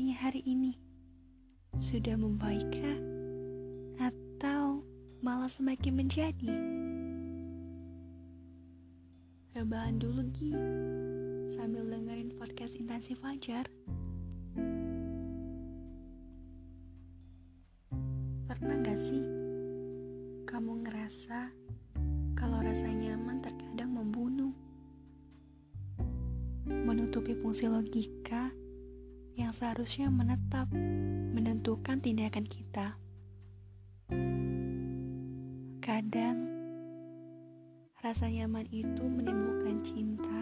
hatinya hari ini? Sudah membaikkah? Atau malah semakin menjadi? Rebahan dulu Gi Sambil dengerin podcast Intensi Fajar Pernah gak sih Kamu ngerasa Kalau rasa nyaman terkadang membunuh Menutupi fungsi logika Yang seharusnya menetap Menentukan tindakan kita Kadang Rasa nyaman itu menimbulkan cinta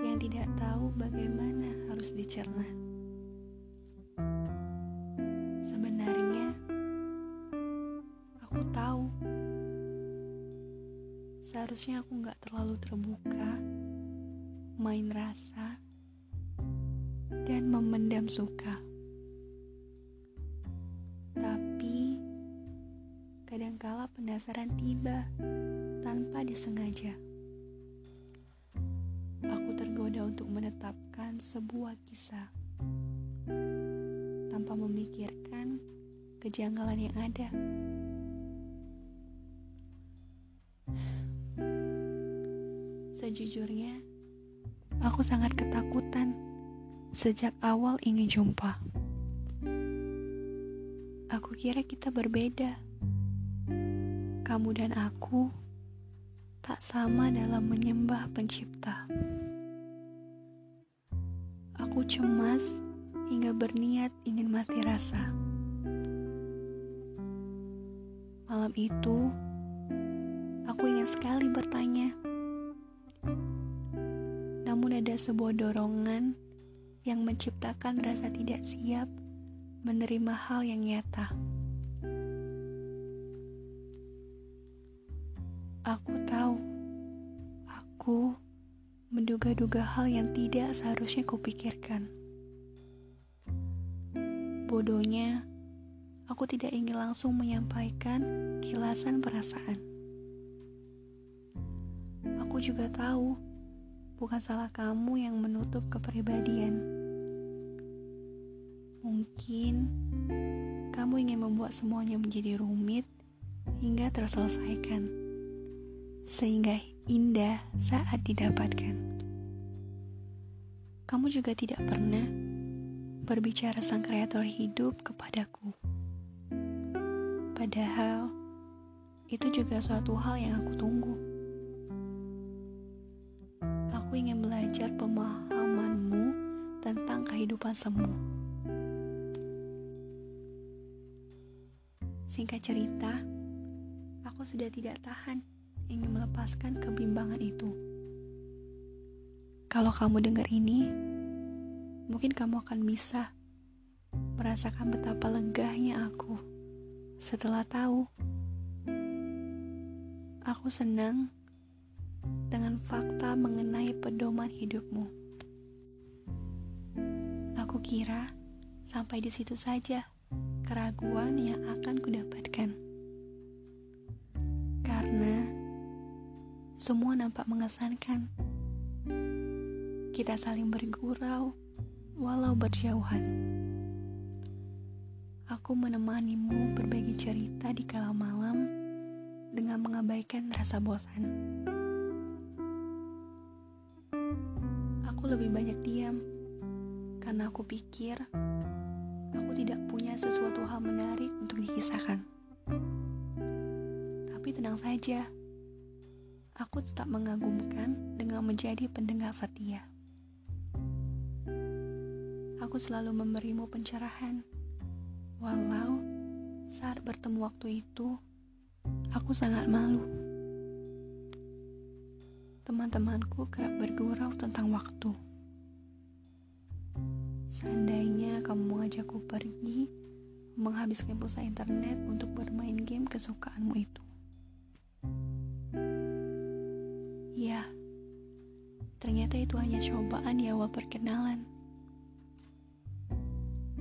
yang tidak tahu bagaimana harus dicerna. Sebenarnya, aku tahu seharusnya aku nggak terlalu terbuka, main rasa, dan memendam suka. Tapi, kadangkala penasaran tiba tanpa disengaja. Aku tergoda untuk menetapkan sebuah kisah tanpa memikirkan kejanggalan yang ada. Sejujurnya, aku sangat ketakutan sejak awal ingin jumpa. Aku kira kita berbeda. Kamu dan aku tak sama dalam menyembah Pencipta. Aku cemas hingga berniat ingin mati rasa. Malam itu, aku ingin sekali bertanya, namun ada sebuah dorongan yang menciptakan rasa tidak siap menerima hal yang nyata. Aku tahu, aku menduga-duga hal yang tidak seharusnya kupikirkan. Bodohnya, aku tidak ingin langsung menyampaikan kilasan perasaan. Aku juga tahu, bukan salah kamu yang menutup kepribadian. Mungkin kamu ingin membuat semuanya menjadi rumit hingga terselesaikan sehingga indah saat didapatkan. Kamu juga tidak pernah berbicara sang kreator hidup kepadaku. Padahal itu juga suatu hal yang aku tunggu. Aku ingin belajar pemahamanmu tentang kehidupan semu. Singkat cerita, aku sudah tidak tahan ingin melepaskan kebimbangan itu. Kalau kamu dengar ini, mungkin kamu akan bisa merasakan betapa legahnya aku setelah tahu. Aku senang dengan fakta mengenai pedoman hidupmu. Aku kira sampai di situ saja keraguan yang akan kudapatkan. Karena semua nampak mengesankan. Kita saling bergurau, walau berjauhan. Aku menemanimu berbagi cerita di kala malam dengan mengabaikan rasa bosan. Aku lebih banyak diam karena aku pikir aku tidak punya sesuatu hal menarik untuk dikisahkan. Tapi tenang saja aku tetap mengagumkan dengan menjadi pendengar setia. Aku selalu memberimu pencerahan, walau saat bertemu waktu itu, aku sangat malu. Teman-temanku kerap bergurau tentang waktu. Seandainya kamu mengajakku pergi, menghabiskan pulsa internet untuk bermain game kesukaanmu itu. Ya, ternyata itu hanya cobaan di awal perkenalan.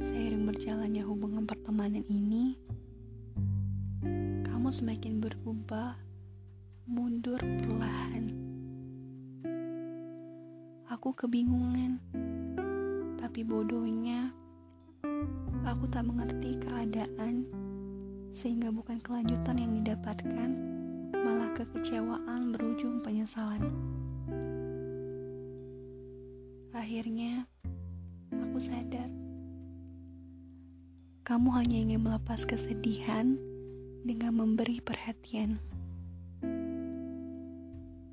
Seiring berjalannya hubungan pertemanan ini, kamu semakin berubah, mundur perlahan. Aku kebingungan, Tapi bodohnya, aku tak mengerti keadaan, sehingga bukan kelanjutan yang didapatkan, malah kekecewaan berujung penyesalan. Akhirnya, aku sadar kamu hanya ingin melepas kesedihan dengan memberi perhatian.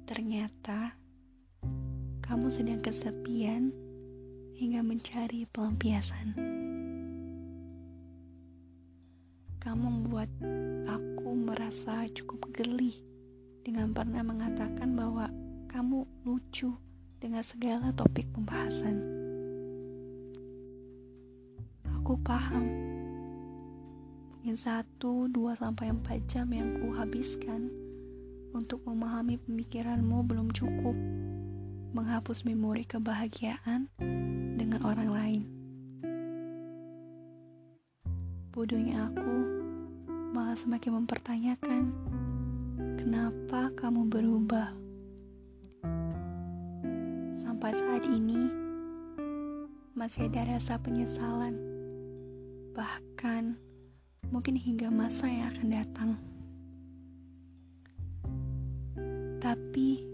Ternyata kamu sedang kesepian hingga mencari pelampiasan. Kamu membuat aku merasa cukup geli dengan pernah mengatakan bahwa kamu lucu dengan segala topik pembahasan. Aku paham, mungkin satu, dua sampai empat jam yang ku habiskan untuk memahami pemikiranmu belum cukup menghapus memori kebahagiaan dengan orang lain. Bodohnya aku malah semakin mempertanyakan kenapa kamu berubah. Sampai saat ini masih ada rasa penyesalan, bahkan mungkin hingga masa yang akan datang. Tapi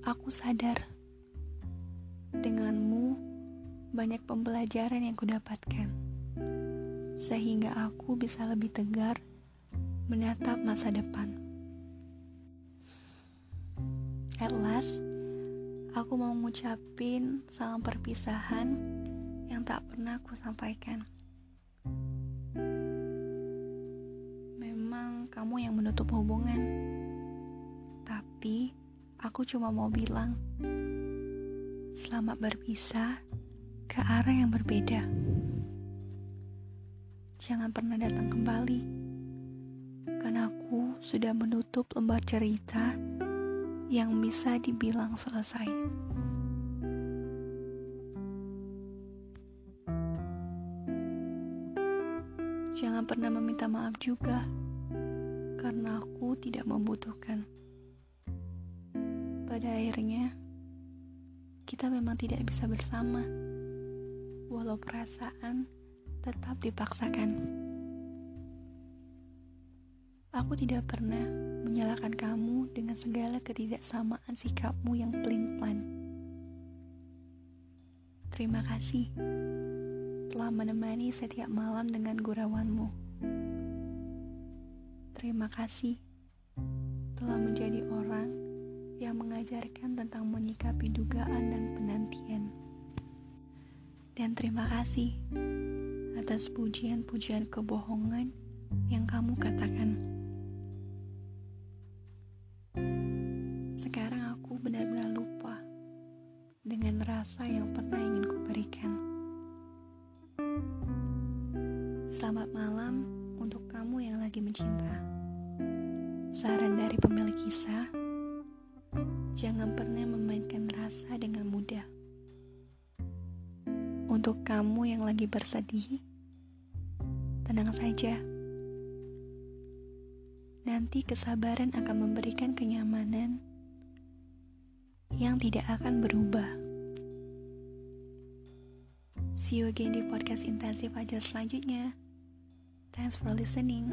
aku sadar Denganmu, banyak pembelajaran yang kudapatkan, sehingga aku bisa lebih tegar menatap masa depan. At last, aku mau ngucapin salam perpisahan yang tak pernah aku sampaikan. Memang kamu yang menutup hubungan, tapi aku cuma mau bilang Selamat berpisah ke arah yang berbeda. Jangan pernah datang kembali, karena aku sudah menutup lembar cerita yang bisa dibilang selesai. Jangan pernah meminta maaf juga, karena aku tidak membutuhkan. Pada akhirnya, kita memang tidak bisa bersama, walau perasaan tetap dipaksakan. Aku tidak pernah menyalahkan kamu dengan segala ketidaksamaan sikapmu yang pelin-pelan. Terima kasih telah menemani setiap malam dengan gurauanmu. Terima kasih telah menjadi orang yang mengajarkan tentang menyikapi dugaan dan penantian. Dan terima kasih atas pujian-pujian kebohongan yang kamu katakan. Sekarang aku benar-benar lupa dengan rasa yang pernah ingin kuberikan. Selamat malam untuk kamu yang lagi mencinta. Saran dari pemilik kisah jangan pernah memainkan rasa dengan mudah. Untuk kamu yang lagi bersedih, tenang saja. Nanti kesabaran akan memberikan kenyamanan yang tidak akan berubah. See you again di podcast intensif aja selanjutnya. Thanks for listening.